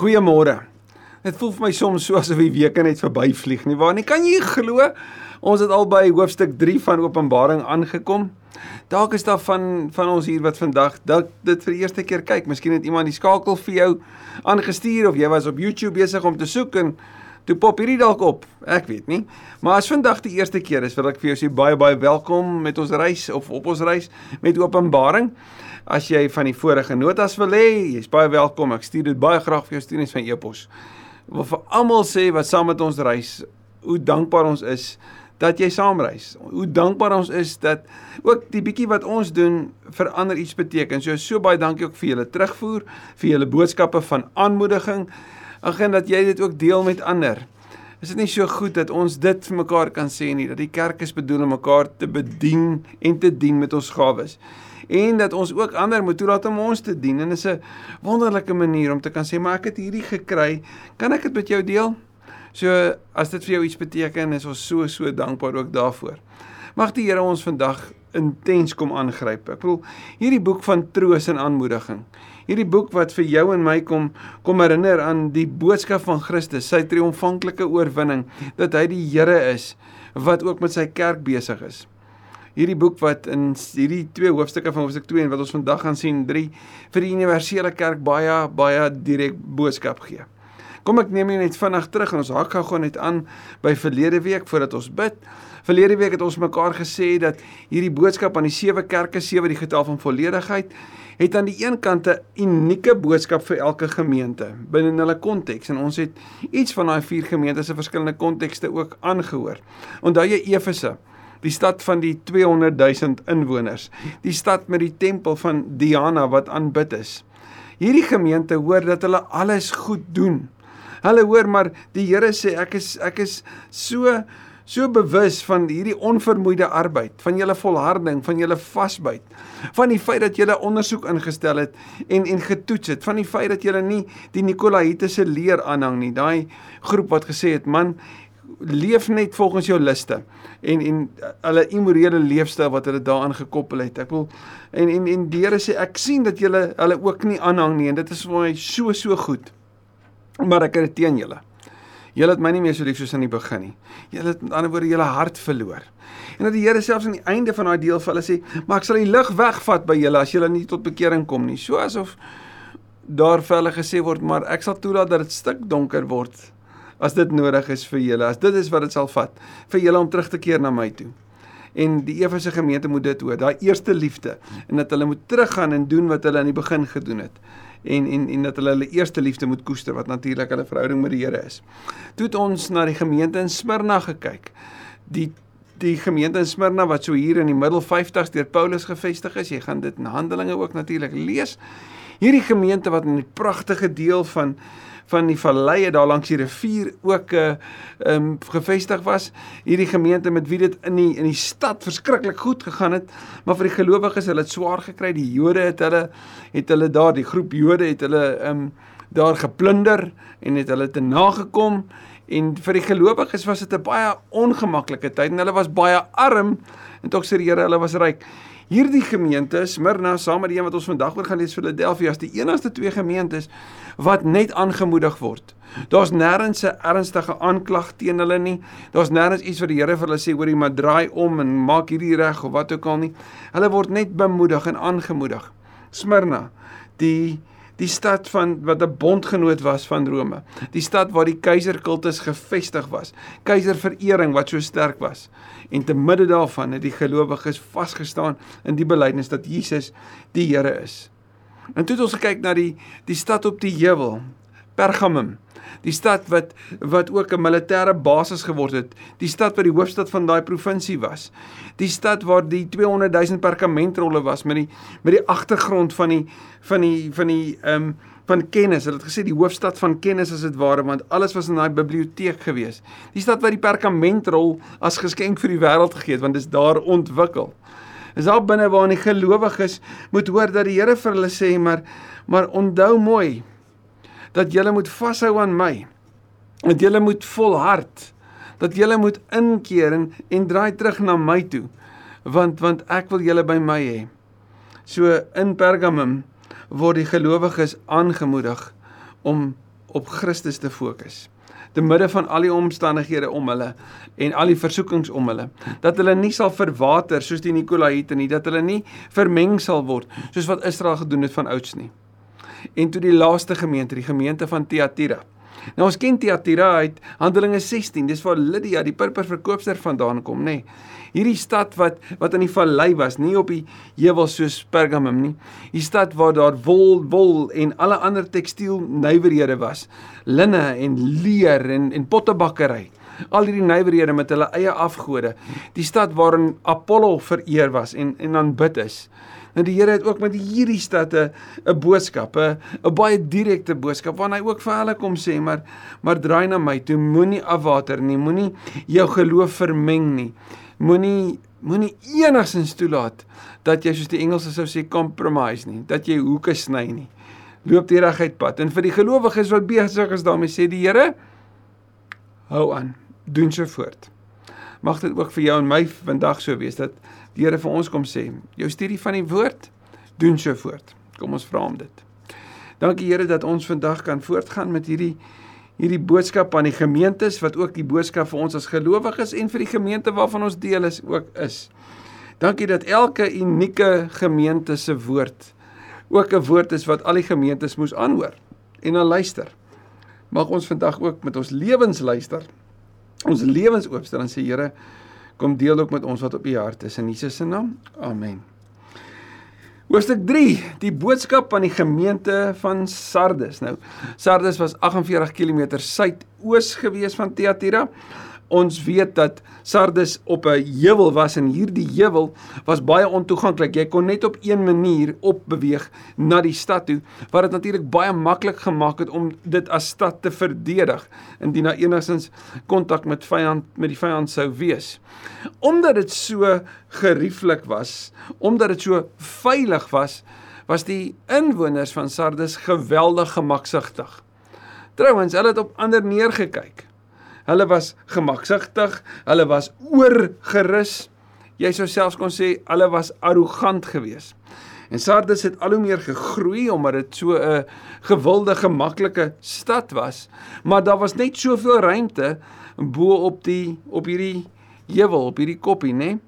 Goeiemôre. Dit voel vir my soms so asof die weke net verbyvlieg nie waar nie. Kan jy glo? Ons het al by hoofstuk 3 van Openbaring aangekom. Dalk is daar van van ons hier wat vandag dalk dit vir die eerste keer kyk. Miskien het iemand die skakel vir jou aangestuur of jy was op YouTube besig om te soek en toe pop hierdie dalk op. Ek weet nie. Maar as vandag die eerste keer is, wil ek vir jou sê baie baie welkom met ons reis of op ons reis met Openbaring. As jy van die vorige notas wil hê, jy's baie welkom. Ek stuur dit baie graag vir jou stuurings van e-pos. Wil vir almal sê wat saam met ons reis, hoe dankbaar ons is dat jy saamreis. Hoe dankbaar ons is dat ook die bietjie wat ons doen verander iets beteken. So so baie dankie ook vir julle terugvoer, vir julle boodskappe van aanmoediging. Ag en dat jy dit ook deel met ander. Is dit nie so goed dat ons dit vir mekaar kan sê nie dat die kerk is bedoel om mekaar te bedien en te dien met ons gawes en dat ons ook ander moet toelaat om ons te dien en is 'n wonderlike manier om te kan sê maar ek het hierdie gekry, kan ek dit met jou deel? So as dit vir jou iets beteken, is ons so so dankbaar ook daarvoor. Mag die Here ons vandag intens kom aangryp. Ek bedoel hierdie boek van troos en aanmoediging. Hierdie boek wat vir jou en my kom kom herinner aan die boodskap van Christus, sy triomfanklike oorwinning dat hy die Here is wat ook met sy kerk besig is hierdie boek wat in hierdie twee hoofstukke van hoofstuk 2 en wat ons vandag gaan sien 3 vir die universele kerk baie baie direk boodskap gee. Kom ek neem jou net vinnig terug en ons hak gou net aan by verlede week voordat ons bid. Verlede week het ons mekaar gesê dat hierdie boodskap aan die sewe kerke, sewe die getal van volledigheid, het aan die een kant 'n unieke boodskap vir elke gemeente binne hulle konteks en ons het iets van daai vier gemeentes se verskillende kontekste ook aangehoor. Onthou jy Efese? Die stad van die 200 000 inwoners, die stad met die tempel van Diana wat aanbid is. Hierdie gemeente hoor dat hulle alles goed doen. Hulle hoor maar die Here sê ek is ek is so so bewus van hierdie onvermoeide arbeid, van julle volharding, van julle vasbyt, van die feit dat julle ondersoek ingestel het en en getoets het, van die feit dat julle nie die Nikolaïtiese leer aanhang nie, daai groep wat gesê het man leef net volgens jou liste en en hulle immorele leefstyl wat hulle daaraan gekoppel het. Ek wil en en en die Here sê ek sien dat julle hulle ook nie aanhang nie en dit is vir my so so goed. Maar ek het teen julle. Julle het my nie meer so lief soos aan die begin nie. Julle het met ander woorde julle hart verloor. En dat die Here selfs aan die einde van daai deel vir hulle sê, "Maar ek sal die lig wegvat by julle as julle nie tot bekering kom nie." So asof daar vir hulle gesê word, "Maar ek sal toelaat dat dit stik donker word as dit nodig is vir julle. As dit is wat dit sal vat vir julle om terug te keer na my toe. En die Efese gemeente moet dit hoor, daai eerste liefde en dat hulle moet teruggaan en doen wat hulle aan die begin gedoen het. En en en dat hulle hulle eerste liefde moet koester wat natuurlik hulle verhouding met die Here is. Toe het ons na die gemeente in Smyrna gekyk. Die die gemeente in Smyrna wat so hier in die middel 50s deur Paulus gevestig is. Jy gaan dit in Handelinge ook natuurlik lees. Hierdie gemeente wat in 'n pragtige deel van van die valleie daar langs die rivier ook 'n uh, ehm um, gevestig was. Hierdie gemeente met wie dit in die in die stad verskriklik goed gegaan het, maar vir die gelowiges het dit swaar gekry. Die Jode het hulle het hulle daar die groep Jode het hulle ehm um, daar geplunder en het hulle te nagekom en vir die gelowiges was dit 'n baie ongemaklike tyd en hulle was baie arm en tog sê die Here hulle was ryk. Hierdie gemeente, Smyrna saam met die een wat ons vandag oor gaan lees Philadelphia, is die enigste twee gemeentes wat net aangemoedig word. Daar's nêrens 'n ernstige aanklag teen hulle nie. Daar's nêrens iets wat die Here vir hulle sê oor die maar draai om en maak hierdie reg of wat ook al nie. Hulle word net bemoedig en aangemoedig. Smyrna, die die stad van wat 'n bondgenoot was van Rome. Die stad waar die keiserkultus gevestig was. Keiserverering wat so sterk was. En te midde daarvan het die gelowiges vasgestaan in die belydenis dat Jesus die Here is. En toe het ons gekyk na die die stad op die heuwel, Pergamum. Die stad wat wat ook 'n militêre basis geword het, die stad wat die hoofstad van daai provinsie was. Die stad waar die 200 000 perkamentrolle was met die met die agtergrond van die van die van die ehm um, van kennis. Hulle het gesê die hoofstad van kennis as dit ware want alles was in daai biblioteek gewees. Die stad wat die perkamentrol as geskenk vir die wêreld gegee het want dit is daar ontwikkel. Is daar binne waar die gelowiges moet hoor dat die Here vir hulle sê maar maar onthou mooi dat julle moet vashou aan my. Dat julle moet volhard. Dat julle moet inkeer en, en draai terug na my toe. Want want ek wil julle by my hê. So in Pergamum word die gelowiges aangemoedig om op Christus te fokus te midde van al die omstandighede om hulle en al die versoekings om hulle dat hulle nie sal verwater soos die Nikolaïte nie dat hulle nie vermeng sal word soos wat Israel gedoen het van ouds nie en toe die laaste gemeente die gemeente van Thyatira Nou ons ken Thyatira uit Handelinge 16. Dis waar Lydia, die purperverkoopster vandaan kom, nê. Nee. Hierdie stad wat wat in die vallei was, nie op die heuwel soos Pergamum nie. Die stad waar daar wol, wol en alle ander tekstiel nywerhede was. Linne en leer en en pottebakkery. Al hierdie nywerhede met hulle eie afgode. Die stad waarin Apollo vereer was en en aanbid is. Nou die Here het ook met hierdie stad 'n 'n boodskap, 'n 'n baie direkte boodskap waarin hy ook vir hulle kom sê, maar maar draai na my toe, moenie afwater nie, moenie jou geloof vermeng nie. Moenie moenie enigsins toelaat dat jy soos die Engelse sou sê compromise nie, dat jy hoeke sny nie. Loop die reguit pad. En vir die gelowiges wat besig is daarmee sê die Here hou aan, doen so voort. Mag dit ook vir jou en my vandag so wees dat die Here vir ons kom sê, jou studie van die woord doen so voort. Kom ons vra hom dit. Dankie Here dat ons vandag kan voortgaan met hierdie hierdie boodskap aan die gemeentes wat ook die boodskap vir ons as gelowiges en vir die gemeente waarvan ons deel is ook is. Dankie dat elke unieke gemeente se woord ook 'n woord is wat al die gemeentes moes aanhoor en dan luister. Mag ons vandag ook met ons lewens luister. Ons lewens oopstel en sê Here, kom deel ook met ons wat op u hart is in Jesus se naam. Amen. Hoofstuk 3, die boodskap aan die gemeente van Sardes. Nou, Sardes was 48 km suidoos gewees van Thyatira ons weet dat Sardes op 'n heuwel was en hierdie heuwel was baie ontoeganklik. Jy kon net op een manier opbeweeg na die stad toe, wat dit natuurlik baie maklik gemaak het om dit as stad te verdedig indien daar enigstens kontak met vyand met die vyand sou wees. Omdat dit so gerieflik was, omdat dit so veilig was, was die inwoners van Sardes geweldig gemaksigtig. Trouwens, hulle het op ander neergekyk. Hulle was gemaksigtig, hulle was oorgerus. Jy sou selfs kon sê hulle was arrogant geweest. En Sardes het al hoe meer gegroei omdat dit so 'n gewilde, gemaklike stad was, maar daar was net soveel ruimte bo op die op hierdie heuwel, op hierdie koppie, né?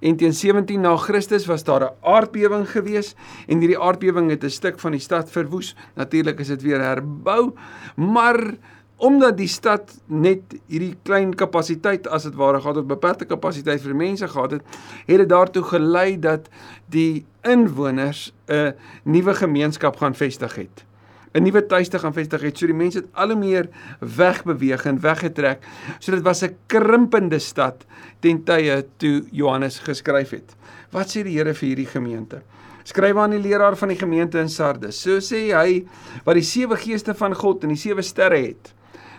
En teen 17 na Christus was daar 'n aardbewing gewees en hierdie aardbewing het 'n stuk van die stad verwoes. Natuurlik is dit weer herbou, maar omdat die stad net hierdie klein kapasiteit as dit ware gehad het, beperkte kapasiteit vir mense gehad het, het dit daartoe gelei dat die inwoners 'n nuwe gemeenskap gaan vestig het. 'n Nuwe tuiste gaan vestig het. So die mense het al hoe meer wegbeweeg en weggetrek. So dit was 'n krimpende stad ten tye toe Johannes geskryf het. Wat sê die Here vir hierdie gemeente? Skryf aan die leraar van die gemeente in Sardes. So sê hy wat die sewe geeste van God en die sewe sterre het.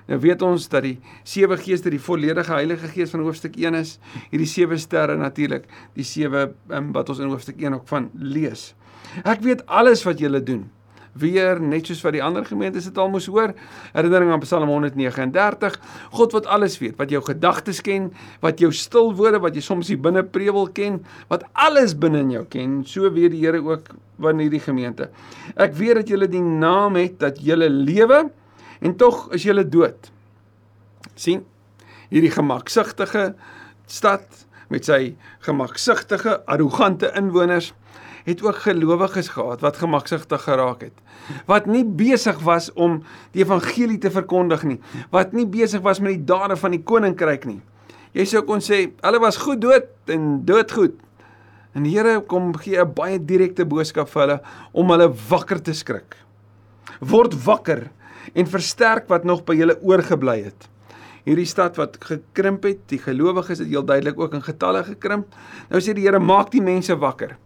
Nou weet ons dat die sewe geeste die volledige Heilige Gees van hoofstuk 1 is. Hierdie sewe sterre natuurlik, die sewe um, wat ons in hoofstuk 1 ook van lees. Ek weet alles wat julle doen. Weer net soos wat die ander gemeentes dit al moes hoor. Herinnering aan Psalm 139. God wat alles weet, wat jou gedagtes ken, wat jou stil woorde wat jy soms hier binne prewel ken, wat alles binne in jou ken. So weet die Here ook wanneer die gemeente. Ek weet dat julle die naam het dat julle lewe en tog is jy dood. sien? Hierdie gemaksigtige stad met sy gemaksigtige, arrogante inwoners het ook gelowiges gehad wat gemaksigtig geraak het. Wat nie besig was om die evangelie te verkondig nie, wat nie besig was met die dade van die koninkryk nie. Jy sou kon sê hulle was goed dood en doodgoed. En die Here kom gee 'n baie direkte boodskap vir hulle om hulle wakker te skrik. Word wakker en versterk wat nog by julle oorgebly het. Hierdie stad wat gekrimp het, die gelowiges het heel duidelik ook in getalle gekrimp. Nou sê die Here maak die mense wakker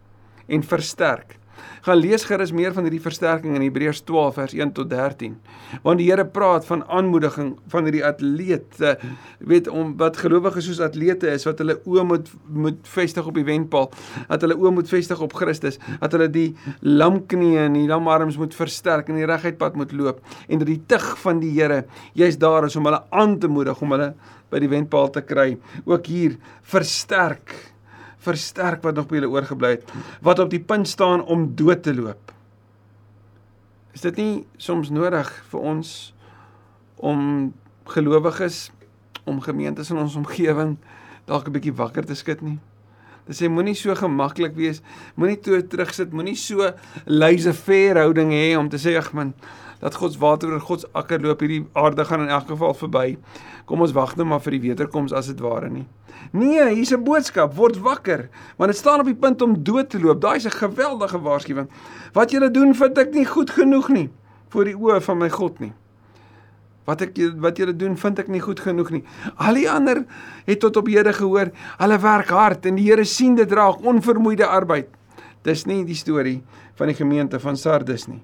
en versterk gaan lees gerus meer van hierdie versterking in Hebreërs 12 vers 1 tot 13. Want die Here praat van aanmoediging van hierdie atlete, weet om wat gelowiges soos atlete is wat hulle oë moet moet vestig op die wenpaal, dat hulle oë moet vestig op Christus, dat hulle die lamknie en die lamarms moet versterk en die reguit pad moet loop en dat die tug van die Here juist daar is om hulle aan te moedig om hulle by die wenpaal te kry. Ook hier versterk versterk wat nog by julle oorgebly het, wat op die punt staan om dood te loop. Is dit nie soms nodig vir ons om gelowiges om gemeentes in ons omgewing dalk 'n bietjie wakker te skud nie. Dit sê moenie so gemaklik wees, moenie toe terugsit, moenie so laissez-faire houding hê om te sê ag man, dat God se water oor God se akker loop, hierdie aarde gaan in elk geval verby. Kom ons wag net maar vir die wederkoms as dit ware nie. Nee, hier's 'n boodskap, word wakker, want dit staan op die punt om dood te loop. Daai's 'n geweldige waarskuwing. Wat jy doen vind ek nie goed genoeg nie voor die oë van my God nie. Wat ek wat julle doen vind ek nie goed genoeg nie. Al die ander het tot op hede gehoor. Hulle werk hard en die Here sien dit raak onvermoeide arbeid. Dis nie die storie van die gemeente van Sardes nie.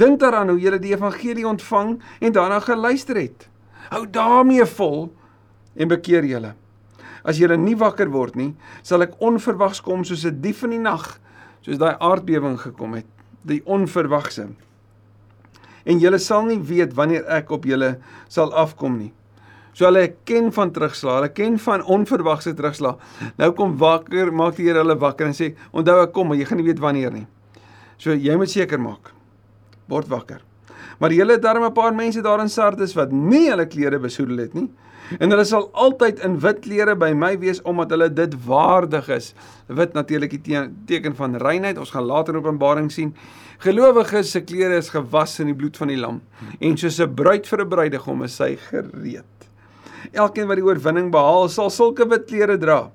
Dink daaraan hoe julle die evangelie ontvang en daarna geluister het. Hou daarmee vol en bekeer julle. As julle nie wakker word nie, sal ek onverwags kom soos 'n dief in die nag, soos daai aardbewing gekom het, die onverwagse en julle sal nie weet wanneer ek op julle sal afkom nie. So hulle ken van terugslag, hulle ken van onverwagse terugslag. Nou kom wakker, maak die Here hulle wakker en sê, "Onthou ek kom, maar jy gaan nie weet wanneer nie." So jy moet seker maak. Word wakker. Maar julle het darm 'n paar mense daar in Sardes wat nie hulle klere besoedel het nie. En hulle sal altyd in wit klere by my wees omdat hulle dit waardig is. Wit natuurlik die teken van reinheid. Ons gaan later in Openbaring sien. Gelowiges se klere is gewas in die bloed van die lam en soos 'n bruid vir 'n bruidegom is sy gereed. Elkeen wat die oorwinning behaal, sal sulke wit klere dra.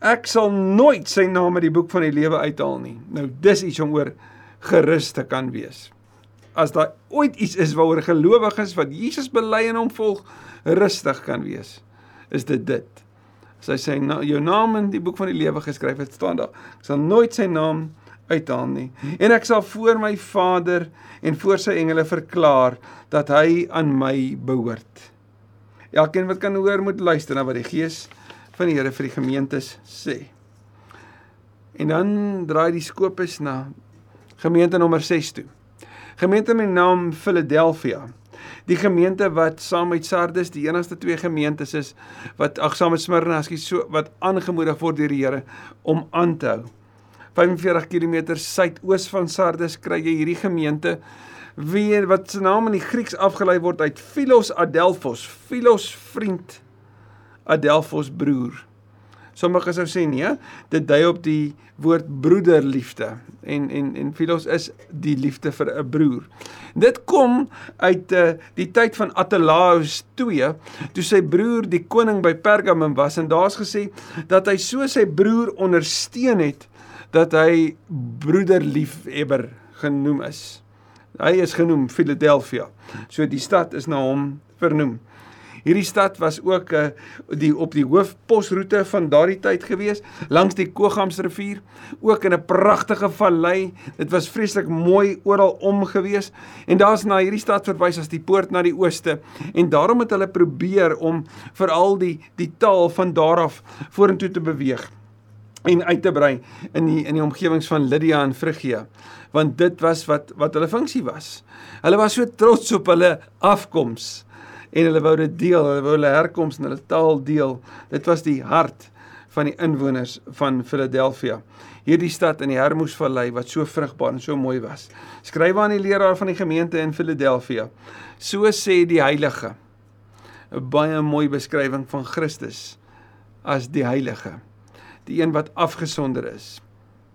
Ek sal nooit sy naam uit die boek van die lewe uithaal nie. Nou dis iets om oor gerus te kan wees. As daar ooit iets is waaroor gelowiges wat Jesus bely en hom volg rustig kan wees, is dit dit. As hy sê nou jou naam in die boek van die lewe geskryf het, staan daar. Ek sal nooit sy naam uithaal nie. En ek sal voor my Vader en voor sy engele verklaar dat hy aan my behoort. Elkeen wat kan hoor moet luister na wat die Gees van die Here vir die gemeentes sê. En dan draai die skopus na gemeente nommer 6 toe. Gemeente met naam Philadelphia. Die gemeente wat saam met Sardes die enigste twee gemeentes is wat ag saam met Smyrna jy so wat aangemoedig word deur die Here om aan te hou. 45 km suidoos van Sardes kry jy hierdie gemeente wie wat se naam in die Grieks afgelei word uit Philos Adelphos, Philos vriend, Adelphos broer. Sommige sou sê nee, dit dui op die woord broederliefde en en en Philos is die liefde vir 'n broer. Dit kom uit uh, die tyd van Atalaus 2, toe sy broer die koning by Pergamum was en daar's gesê dat hy so sy broer ondersteun het dat hy broederliefhebber genoem is. Hy is genoem Philadelphia. So die stad is na hom vernoem. Hierdie stad was ook uh, die op die hoofposroete van daardie tyd gewees langs die Kogamsrivier, ook in 'n pragtige vallei. Dit was vreeslik mooi oral om gewees en daar's na hierdie stad verwys as die poort na die ooste en daarom het hulle probeer om veral die die taal van daar af vorentoe te beweeg en uit te brei in die in die omgewings van Lydia en Frigia want dit was wat wat hulle funksie was. Hulle was so trots op hulle afkoms en hulle wou dit deel, hulle wou hulle herkoms en hulle taal deel. Dit was die hart van die inwoners van Philadelphia. Hierdie stad in die Hermosvallei wat so vrugbaar en so mooi was. Skryf aan die leraar van die gemeente in Philadelphia. So sê die heilige. 'n Baie mooi beskrywing van Christus as die heilige die een wat afgesonder is,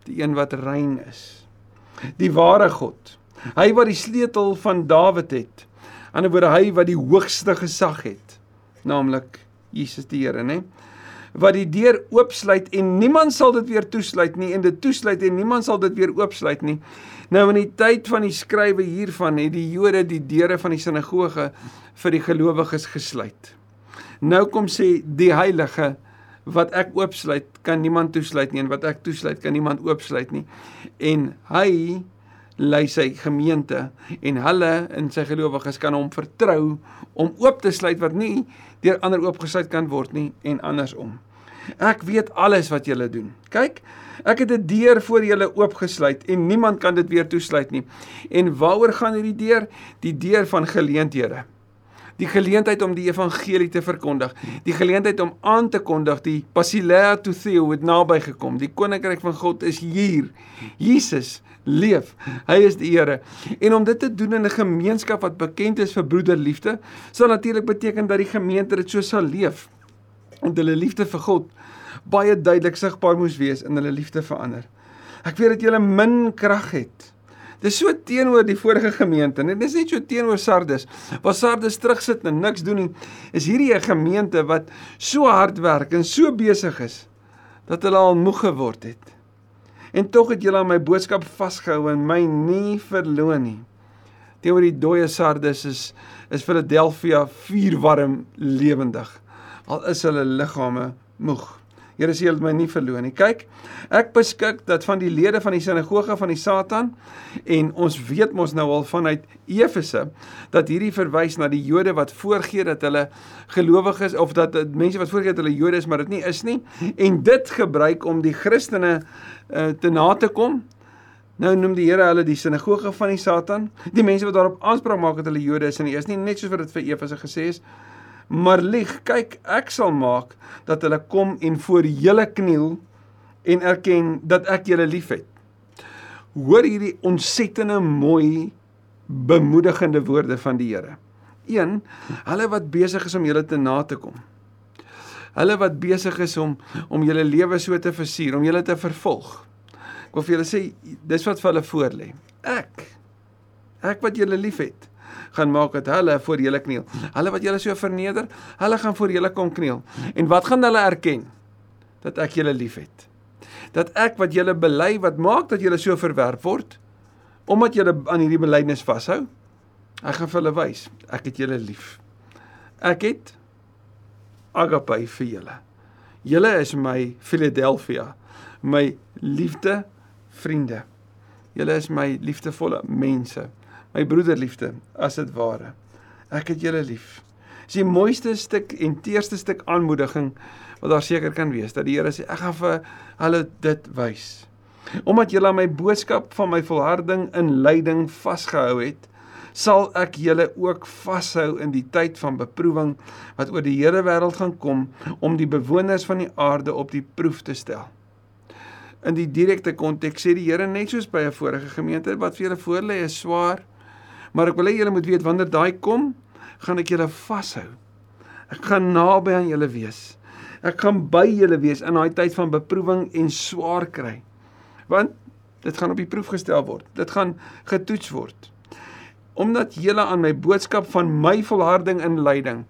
die een wat rein is. Die ware God. Hy wat die sleutel van Dawid het. Ander woorde hy wat die hoogste gesag het, naamlik Jesus die Here, né? Wat die deur oopsluit en niemand sal dit weer toesluit nie en dit toesluit en niemand sal dit weer oopsluit nie. Nou in die tyd van die skrywe hiervan het die Jode die deure van die sinagoge vir die gelowiges gesluit. Nou kom sê die heilige wat ek oopsluit kan niemand toesluit nie en wat ek toesluit kan niemand oopsluit nie en hy lei sy gemeente en hulle in sy gelowiges kan hom vertrou om oop te sluit wat nie deur ander oopgesluit kan word nie en andersom. Ek weet alles wat julle doen. Kyk ek het 'n deur voor julle oopgesluit en niemand kan dit weer toesluit nie. En waaroor gaan hierdie deur? Die deur van geleenthede. Die geleentheid om die evangelie te verkondig, die geleentheid om aan te kondig die Basileia to Theo het naby gekom. Die koninkryk van God is hier. Jesus leef. Hy is die Here. En om dit te doen in 'n gemeenskap wat bekend is vir broederliefde, sal natuurlik beteken dat die gemeente dit so sal leef. En hulle liefde vir God baie duidelik sigbaar moes wees in hulle liefde vir ander. Ek weet dat julle min krag het. Dis so teenoor die vorige gemeente. Dit is net so teenoor Sardes. Waar Sardes terugsit en niks doen nie, is hierdie 'n gemeente wat so hard werk en so besig is dat hulle al moeg geword het. En tog het julle aan my boodskap vasgehou en my nie verloon nie. Teenoor die dooie Sardes is is Philadelphia vuurwarm lewendig. Al is hulle liggame moeg. Here sê jy het my nie verloon nie. Kyk, ek beskik dat van die lede van die sinagoge van die Satan en ons weet mos nou al vanuit Efese dat hierdie verwys na die Jode wat voorgee dat hulle gelowiges of dat mense wat voorgee dat hulle Jode is, maar dit nie is nie en dit gebruik om die Christene uh, te na te kom. Nou noem die Here hulle die sinagoge van die Satan. Die mense wat daarop aanspraak maak dat hulle Jode is en nie is nie net soos wat dit vir Efese gesê is maar lieg, kyk, ek sal maak dat hulle kom en voor julle kniel en erken dat ek julle liefhet. Hoor hierdie ontsettende mooi bemoedigende woorde van die Here. 1. Hulle wat besig is om julle te na te kom. Hulle wat besig is om om julle lewe so te versier, om julle te vervolg. Ek wil vir julle sê dis wat vir hulle voorlê. Ek ek wat julle liefhet gaan maak dat hulle voor julle kniel. Hulle wat julle so verneder, hulle gaan voor julle kom kniel. En wat gaan hulle erken? Dat ek julle liefhet. Dat ek wat julle bely wat maak dat julle so verwerp word omdat julle aan hierdie belydenis vashou. Ek gaan vir hulle wys, ek het julle lief. Ek het agape vir julle. Julle is my Philadelphia, my liefde vriende. Julle is my liefdevolle mense my broederliefde as dit ware. Ek het julle lief. Dis die mooiste stuk en teerste stuk aanmoediging wat daar seker kan wees dat die Here sê ek gaan vir hulle dit wys. Omdat julle aan my boodskap van my volharding in lyding vasgehou het, sal ek julle ook vashou in die tyd van beproewing wat oor die Here wêreld gaan kom om die bewoners van die aarde op die proef te stel. In die direkte konteks sê die Here net soos by 'n vorige gemeente wat vir julle voorlê is swaar Maar ek wil hê julle moet weet wanneer daai kom, gaan ek julle vashou. Ek gaan naby aan julle wees. Ek gaan by julle wees in daai tyd van beproewing en swaar kry. Want dit gaan op die proef gestel word. Dit gaan getoets word. Omdat julle aan my boodskap van my volharding in lyding.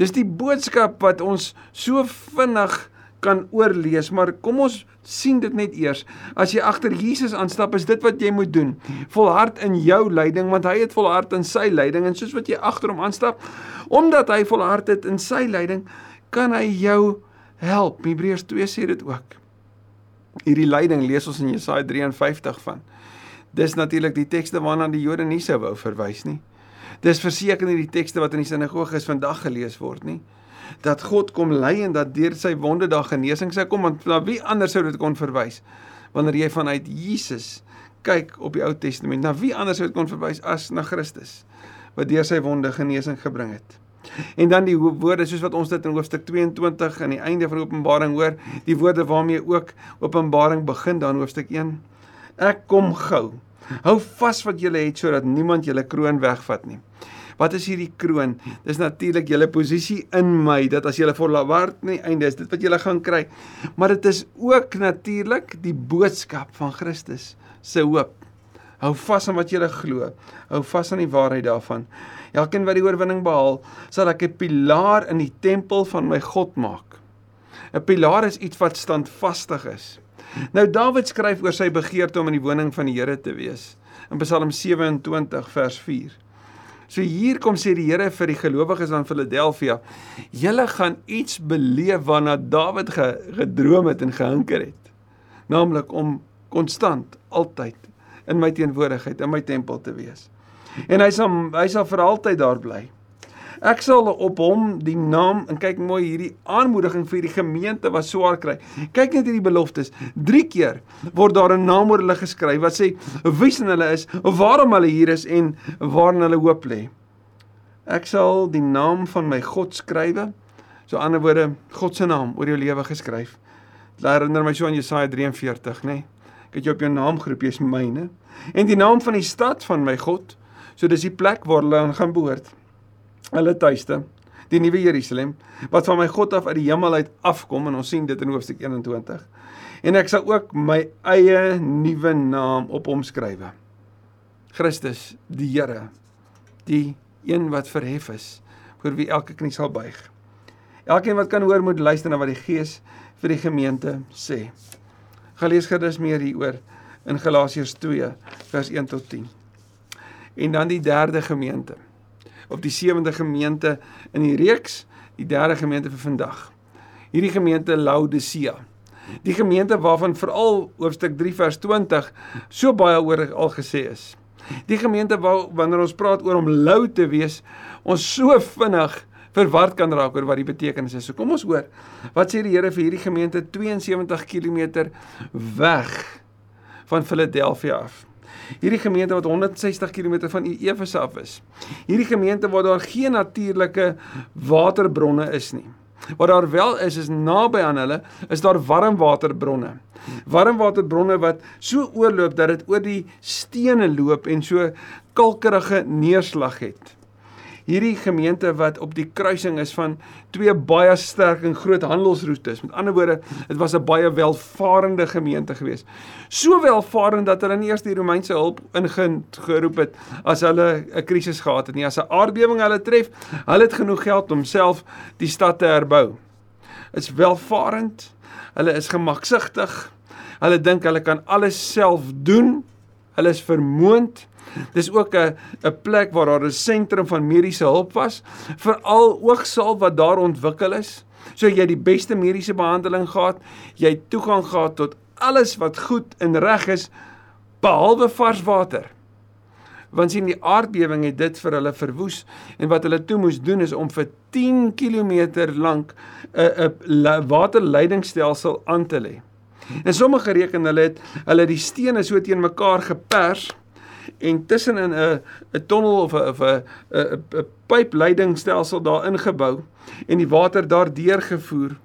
Dis die boodskap wat ons so vinnig kan oorlees, maar kom ons sien dit net eers. As jy agter Jesus aanstap, is dit wat jy moet doen. Volhard in jou lyding want hy het volhard in sy lyding en soos wat jy agter hom aanstap, omdat hy volhard het in sy lyding, kan hy jou help. Hebreërs 2 sê dit ook. Hierdie lyding lees ons in Jesaja 53 van. Dis natuurlik die tekste waarna die Jode nie sou wou verwys nie. Dis verseker nie die tekste wat in die sinagoges vandag gelees word nie dat God kom lei en dat deur sy wonde daar genesing sou kom want na wie anders sou dit kon verwys wanneer jy vanuit Jesus kyk op die Ou Testament? Na wie anders sou dit kon verwys as na Christus wat deur sy wonde genesing gebring het? En dan die woorde soos wat ons dit in hoofstuk 22 aan die einde van Openbaring hoor die woorde waarmee ook Openbaring begin dan hoofstuk 1 ek kom gou. Hou vas wat jy het sodat niemand jou kroon wegvat nie Wat is hierdie kroon? Dis natuurlik julle posisie in my dat as julle volhard nie einde is dit wat julle gaan kry. Maar dit is ook natuurlik die boodskap van Christus se hoop. Hou vas aan wat jy glo. Hou vas aan die waarheid daarvan. Elkeen wat die oorwinning behaal, sal ek 'n pilaar in die tempel van my God maak. 'n Pilaar is iets wat standvastig is. Nou Dawid skryf oor sy begeerte om in die woning van die Here te wees. In Psalm 27 vers 4. So hier kom sê die Here vir die gelowiges van Philadelphia, julle gaan iets beleef waarna Dawid ge, gedroom het en gehinker het. Naamlik om konstant altyd in my teenwoordigheid in my tempel te wees. En hy sal hy sal vir altyd daar bly. Ek sal op hom die naam en kyk mooi hierdie aanmoediging vir die gemeente wat swaar kry. Kyk net hierdie beloftes. 3 keer word daar 'n naam oor hulle geskryf wat sê wie sin hulle is, waarom hulle hier is en waarna hulle hoop lê. Ek sal die naam van my God skrywe. So ander woorde, God se naam oor jou lewe geskryf. Dit herinner my so aan Jesaja 43, nê? Nee? Ek het jou op jou naam geroep, jy's myne. En die naam van die stad van my God, so dis die plek waar hulle aan gaan behoort. Hulle tuiste, die nuwe Jerusalem, wat van my God af uit die hemel uit afkom en ons sien dit in hoofstuk 21. En ek sal ook my eie nuwe naam op hom skrywe. Christus, die Here, die een wat verhef is, voor wie elke knie sal buig. Elkeen wat kan hoor moet luister na wat die Gees vir die gemeente sê. Gaan lees gerus meer hieroor in Galasiërs 2 vers 1 tot 10. En dan die derde gemeente. Op die sewende gemeente in die reeks, die derde gemeente vir vandag. Hierdie gemeente Laodicea. Die gemeente waarvan veral hoofstuk 3 vers 20 so baie oor al gesê is. Die gemeente waar wanneer ons praat oor om lou te wees, ons so vinnig verward kan raak oor wat die betekenis is. So kom ons hoor. Wat sê die Here vir hierdie gemeente 72 km weg van Philadelphia af? Hierdie gemeente wat 160 km van Efese af is. Hierdie gemeente waar daar geen natuurlike waterbronne is nie. Wat daar wel is is naby aan hulle is daar warmwaterbronne. Warmwaterbronne wat so oorloop dat dit oor die stene loop en so kalkerige neerslag het hierdie gemeente wat op die kruising is van twee baie sterk en groot handelsroetes. Met ander woorde, dit was 'n baie welvarende gemeente geweest. So welvarend dat hulle nie eers die Romeinse hulp ingeroep het as hulle 'n krisis gehad het nie. As 'n aardbewing hulle tref, hulle het genoeg geld om self die stad te herbou. Dit's welvarend. Hulle is gemaksigtig. Hulle dink hulle kan alles self doen. Hulle is vermoond. Dis ook 'n 'n plek waar daar 'n sentrum van mediese hulp was, veral oogsaal wat daar ontwikkel is. So jy die beste mediese behandeling gehad, jy toegang gehad tot alles wat goed en reg is behalwe vars water. Want sien die aardbewing het dit vir hulle verwoes en wat hulle toe moes doen is om vir 10 km lank 'n 'n waterleidingstelsel aan te lê. En sommige reken hulle het hulle die stene so teen mekaar gepers en tussen in 'n 'n tonnel of 'n 'n 'n pypleidingstelsel daar ingebou en die water daardeur gevoer.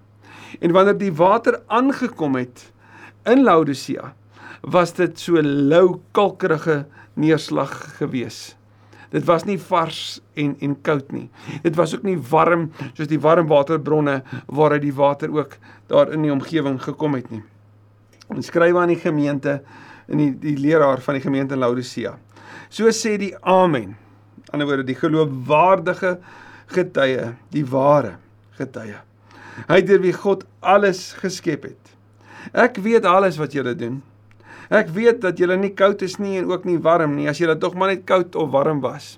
En wanneer die water aangekom het in Laodicea, was dit so lou kalkerige neerslag gewees. Dit was nie vars en en koud nie. Dit was ook nie warm soos die warmwaterbronne waaruit die water ook daar in die omgewing gekom het nie. En skryf aan die gemeente in die die leraar van die gemeente in Laodicea. So sê die Amen. Aan die ander woorde die geloofwaardige getuie, die ware getuie. Hy deur wie God alles geskep het. Ek weet alles wat julle doen. Ek weet dat julle nie koud is nie en ook nie warm nie as julle tog maar net koud of warm was.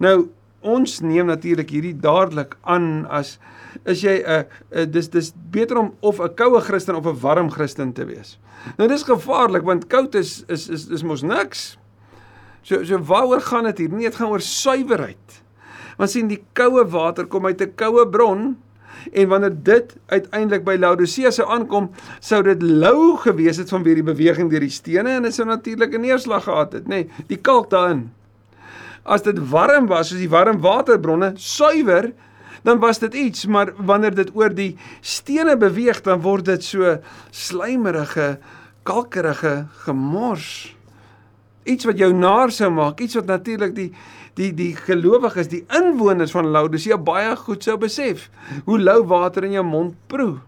Nou ons neem natuurlik hierdie dadelik aan as is jy 'n uh, dis dis beter om of 'n koue Christen of 'n warm Christen te wees. Nou dis gevaarlik want koud is is is is mos niks. So so waaroor gaan dit hier? Nee, dit gaan oor suiwerheid. Want sien die koue water kom uit 'n koue bron en wanneer dit uiteindelik by Laodicea sou aankom, sou dit lou gewees het vanweer die beweging deur die stene en dit sou natuurlik 'n neerslag gehad het, nê? Nee, die kalk daarin. As dit warm was, soos die warm waterbronne, suiwer, dan was dit iets, maar wanneer dit oor die stene beweeg, dan word dit so slijmerige, kalkerige gemors iets wat jou naar sou maak, iets wat natuurlik die die die gelowiges, die inwoners van Laodicea baie goed sou besef. Hoe lou water in jou mond proe.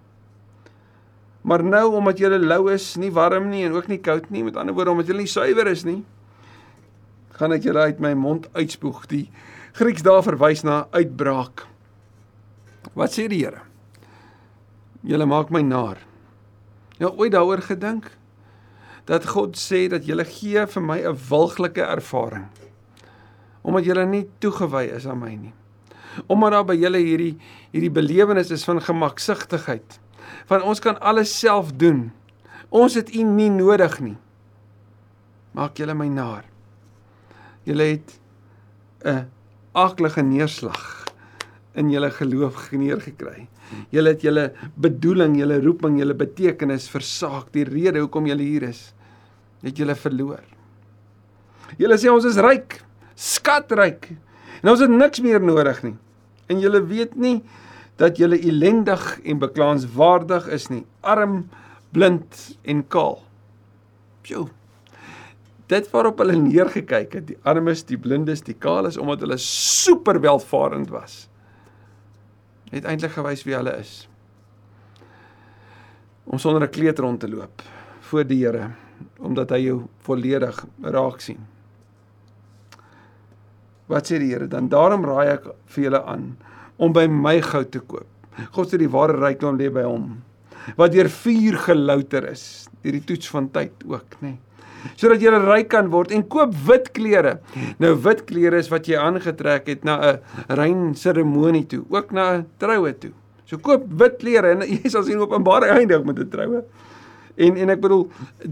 Maar nou omdat jy lou is, nie warm nie en ook nie koud nie, met ander woorde omdat jy nie suiwer is nie, gaan ek julle uit my mond uitspoeg. Die Grieks daar verwys na uitbraak. Wat sê die Here? Julle maak my naar. Jy ooit daaroor gedink? dat God sê dat julle gee vir my 'n wilglike ervaring. Omdat julle nie toegewy is aan my nie. Omdat daar by julle hierdie hierdie belewenis is van gemaksigtigheid. Van ons kan alles self doen. Ons het U nie nodig nie. Maak julle my naar. Julle het 'n aaklige neerslag in julle geloof geneer gekry. Julle het julle bedoeling, julle roeping, julle betekenis versaak, die rede hoekom julle hier is het julle verloor. Julle sê ons is ryk, skatryk. En ons het niks meer nodig nie. En julle weet nie dat julle ellendig en beklaanswaardig is nie, arm, blind en kaal. Sjoe. Dit waarop hulle neergekyk het, die armes, die blindes, die kaales omdat hulle super welvarend was. Het eintlik gewys wie hulle is. Om sonder 'n kleed rond te loop voor die Here omdat hy jou volledig raak sien. Wat sê die Here dan? Daarom raai ek vir julle aan om by my goud te koop. God sê die ware rykdom lê by hom. Wat deur vuur gelouter is, deur die toets van tyd ook, nê. Nee. Sodat jy ryk kan word en koop wit klere. Nou wit klere is wat jy aangetrek het na 'n rein seremonie toe, ook na 'n troue toe. So koop wit klere en jy sal sien Openbaring eindig met 'n troue. En en ek bedoel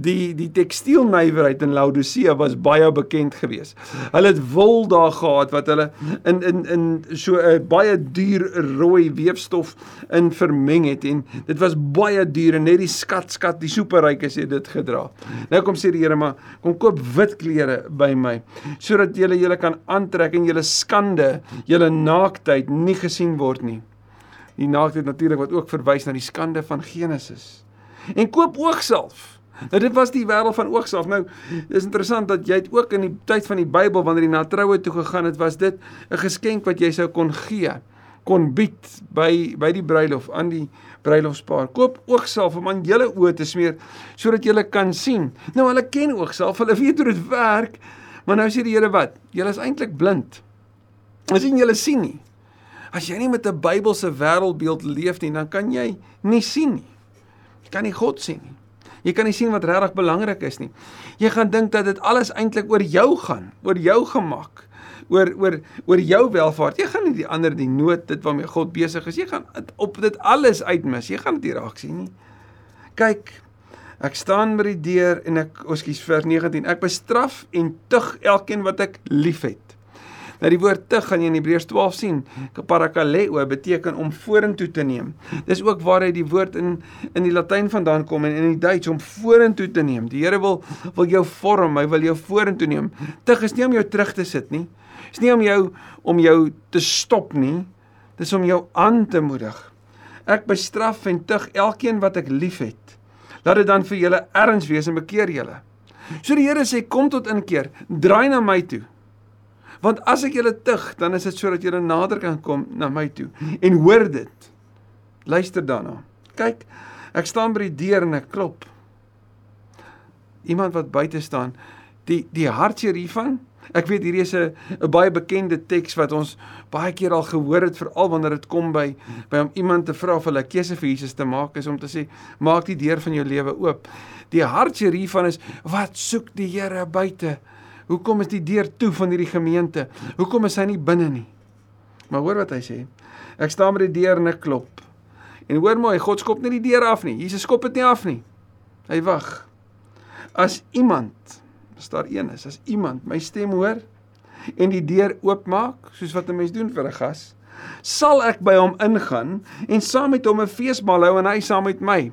die die tekstielnywerheid in Laodicea was baie bekend geweest. Hulle het wol daar gehad wat hulle in in in so 'n baie duur rooi weefstof in vermeng het en dit was baie duur en net die skat skat die superrykes het dit gedra. Nou kom sê die Here maar kom koop wit klere by my sodat julle julle kan aantrek en julle skande, julle naaktheid nie gesien word nie. Die naaktheid natuurlik wat ook verwys na die skande van Genesis en koop oogsalf. Nou dit was die wêreld van oogsalf. Nou is interessant dat jy ook in die tyd van die Bybel wanneer jy na troue toe gegaan het, was dit 'n geskenk wat jy sou kon gee, kon bied by by die bruilof aan die bruilofspaar. Koop oogsalf om aan julle oë te smeer sodat julle kan sien. Nou hulle ken oogsalf, hulle weet hoe dit werk, maar nou sê die Here wat? Julle is eintlik blind. As jy julle sien nie. As jy nie met 'n Bybelse wêreldbeeld leef nie, dan kan jy nie sien nie kan nie God sien nie. Jy kan nie sien wat regtig belangrik is nie. Jy gaan dink dat dit alles eintlik oor jou gaan, oor jou gemak, oor oor oor jou welvaart. Jy gaan nie die ander die nood dit waarmee God besig is. Jy gaan op dit alles uitmis. Jy gaan dit nie raak sien nie. Kyk, ek staan by die deur en ek, ekskuus vers 19. Ek bestraf en tug elkeen wat ek liefhet. Nou die woord tug gaan jy in Hebreërs 12 sien. Kaparakaleo beteken om vorentoe te neem. Dis ook waar hy die woord in in die Latyn vandaan kom en in die Duits om vorentoe te neem. Die Here wil wil jou vorm, hy wil jou vorentoe neem. Tug is nie om jou terug te sit nie. Dis nie om jou om jou te stop nie. Dis om jou aan te moedig. Ek bestraf en tug elkeen wat ek liefhet. Laat dit dan vir julle erns wees en bekeer julle. So die Here sê kom tot inkeer, draai na my toe. Want as ek julle tug, dan is dit sodat julle nader kan kom na my toe en hoor dit. Luister daarna. Kyk, ek staan by die deur en ek klop. Iemand wat buite staan, die die hartseer hiervan. Ek weet hierdie is 'n baie bekende teks wat ons baie keer al gehoor het veral wanneer dit kom by by om iemand te vra of hulle 'n keuse vir Jesus te maak is om te sê maak die deur van jou lewe oop. Die hartseer hiervan is wat soek die Here buite? Hoekom is die deur toe van hierdie gemeente? Hoekom is hy nie binne nie? Maar hoor wat hy sê. Ek staan by die deur en ek klop. En hoor mooi, God skop nie die deur af nie. Jesus skop dit nie af nie. Hy wag. As iemand, as daar een is, as iemand my stem hoor en die deur oopmaak, soos wat 'n mens doen vir 'n gas, sal ek by hom ingaan en saam met hom 'n feesmaal hou en hy saam met my.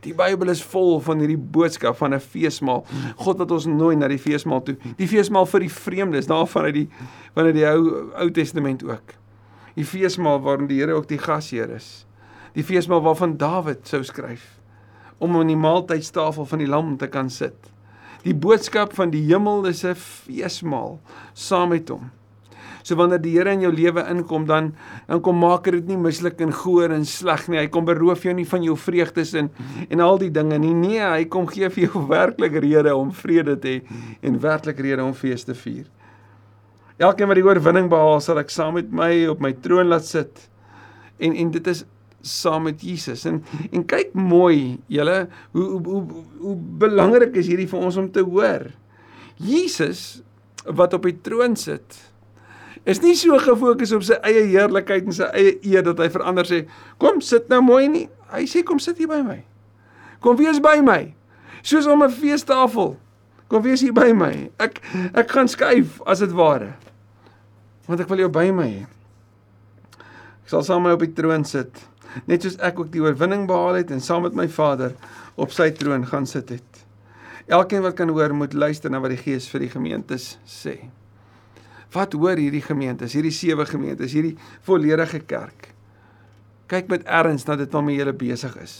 Die Bybel is vol van hierdie boodskap van 'n feesmaal. God wat ons nooi na die feesmaal toe. Die feesmaal vir die vreemdes, daarvan uit die van die Ou Ou Testament ook. Die feesmaal waarin die Here ook die gasheer is. Die feesmaal waarvan Dawid sou skryf om aan die maaltydstafel van die lam te kan sit. Die boodskap van die hemel is 'n feesmaal saam met hom. So wanneer die Here in jou lewe inkom, dan dan kom maak dit nie mislik en goor en sleg nie. Hy kom beroof jou nie van jou vreugdes en en al die dinge nie. Nee, hy kom gee vir jou werklik rede om vrede te hê en werklik rede om fees te vier. Elkeen wat die oorwinning behaal, sal ek saam met my op my troon laat sit. En en dit is saam met Jesus. En en kyk mooi, julle, hoe hoe hoe, hoe belangrik is hierdie vir ons om te hoor. Jesus wat op die troon sit is nie so gefokus op sy eie heerlikheid en sy eie eer dat hy verander sê, "Kom sit nou mooi nie." Hy sê, "Kom sit hier by my. Kom wees by my." Soos om 'n feestafel. Kom wees hier by my. Ek ek gaan skuif as dit ware. Want ek wil jou by my hê. Ek sal saam met my op die troon sit, net soos ek ook die oorwinning behaal het en saam met my Vader op sy troon gaan sit het. Elkeen wat kan hoor, moet luister na wat die Gees vir die gemeentes sê Wat hoor hierdie gemeentes, hierdie sewe gemeentes, hierdie volledige kerk? Kyk met erns na dit waarmee jy besig is.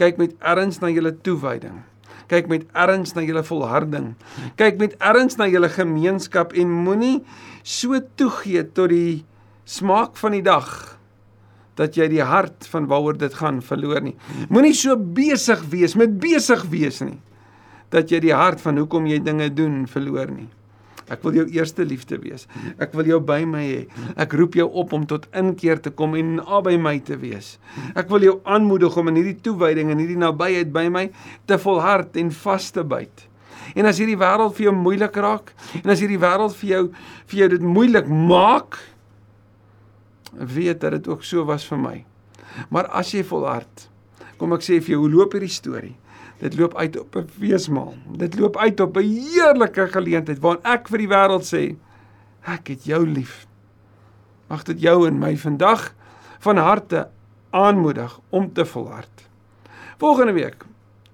Kyk met erns na julle toewyding. Kyk met erns na julle volharding. Kyk met erns na julle gemeenskap en moenie so toegee tot die smaak van die dag dat jy die hart van waaroor dit gaan verloor nie. Moenie so besig wees met besig wees nie dat jy die hart van hoekom jy dinge doen verloor nie. Ek wil jou eerste liefde wees. Ek wil jou by my hê. Ek roep jou op om tot inkeer te kom en naby my te wees. Ek wil jou aanmoedig om in hierdie toewyding en hierdie nabyheid by my te volhard en vas te byt. En as hierdie wêreld vir jou moeilik raak en as hierdie wêreld vir jou vir jou dit moeilik maak, weet dat dit ook so was vir my. Maar as jy volhard, kom ek sê vir jou, hoe loop hierdie storie? Dit loop uit op 'n feesmaal. Dit loop uit op 'n heerlike geleentheid waarin ek vir die wêreld sê, ek het jou lief. Mag dit jou en my vandag van harte aanmoedig om te volhard. Volgende week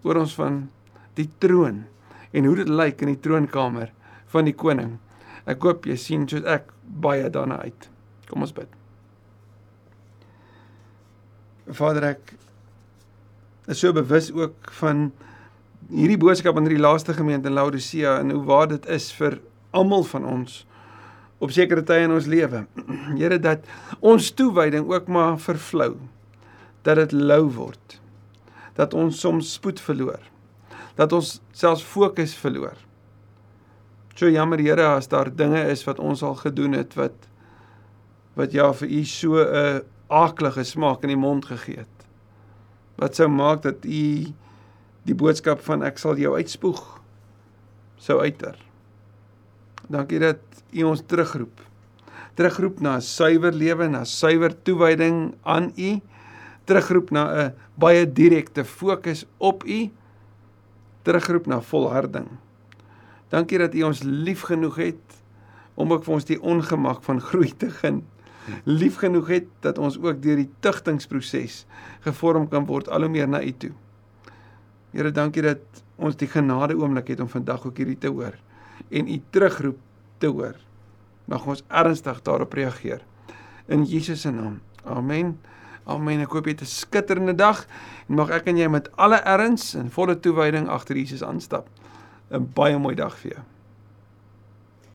oor ons van die troon en hoe dit lyk in die troonkamer van die koning. Ek hoop jy sien soos ek baie daarna uit. Kom ons bid. Vader ek is so bewus ook van hierdie boodskap aan hierdie laaste gemeente in Laodicea en hoe waar dit is vir almal van ons op sekere tye in ons lewe. Here dat ons toewyding ook maar vervlou. Dat dit lou word. Dat ons soms spoed verloor. Dat ons selfs fokus verloor. So jammer Here as daar dinge is wat ons al gedoen het wat wat ja vir u so 'n aaklige smaak in die mond gegee het wat sou maak dat u die boodskap van ek sal jou uitspoeg sou uiter. Dankie dat u ons terugroep. Terugroep na 'n suiwer lewe, na suiwer toewyding aan u, terugroep na 'n baie direkte fokus op u, terugroep na volharding. Dankie dat u ons lief genoeg het om ook vir ons die ongemak van groei te gun lief genoeg het dat ons ook deur die tugtingsproses gevorm kan word al hoe meer na U toe. Here, dankie dat ons die genade oomblik het om vandag ook hierdie te hoor en U terugroep te hoor. Mag ons ernstig daarop reageer. In Jesus se naam. Amen. Amen. Ek hoop jy het 'n skitterende dag en mag ek en jy met alle erns en volle toewyding agter Jesus aanstap. 'n Baie mooi dag vir jou.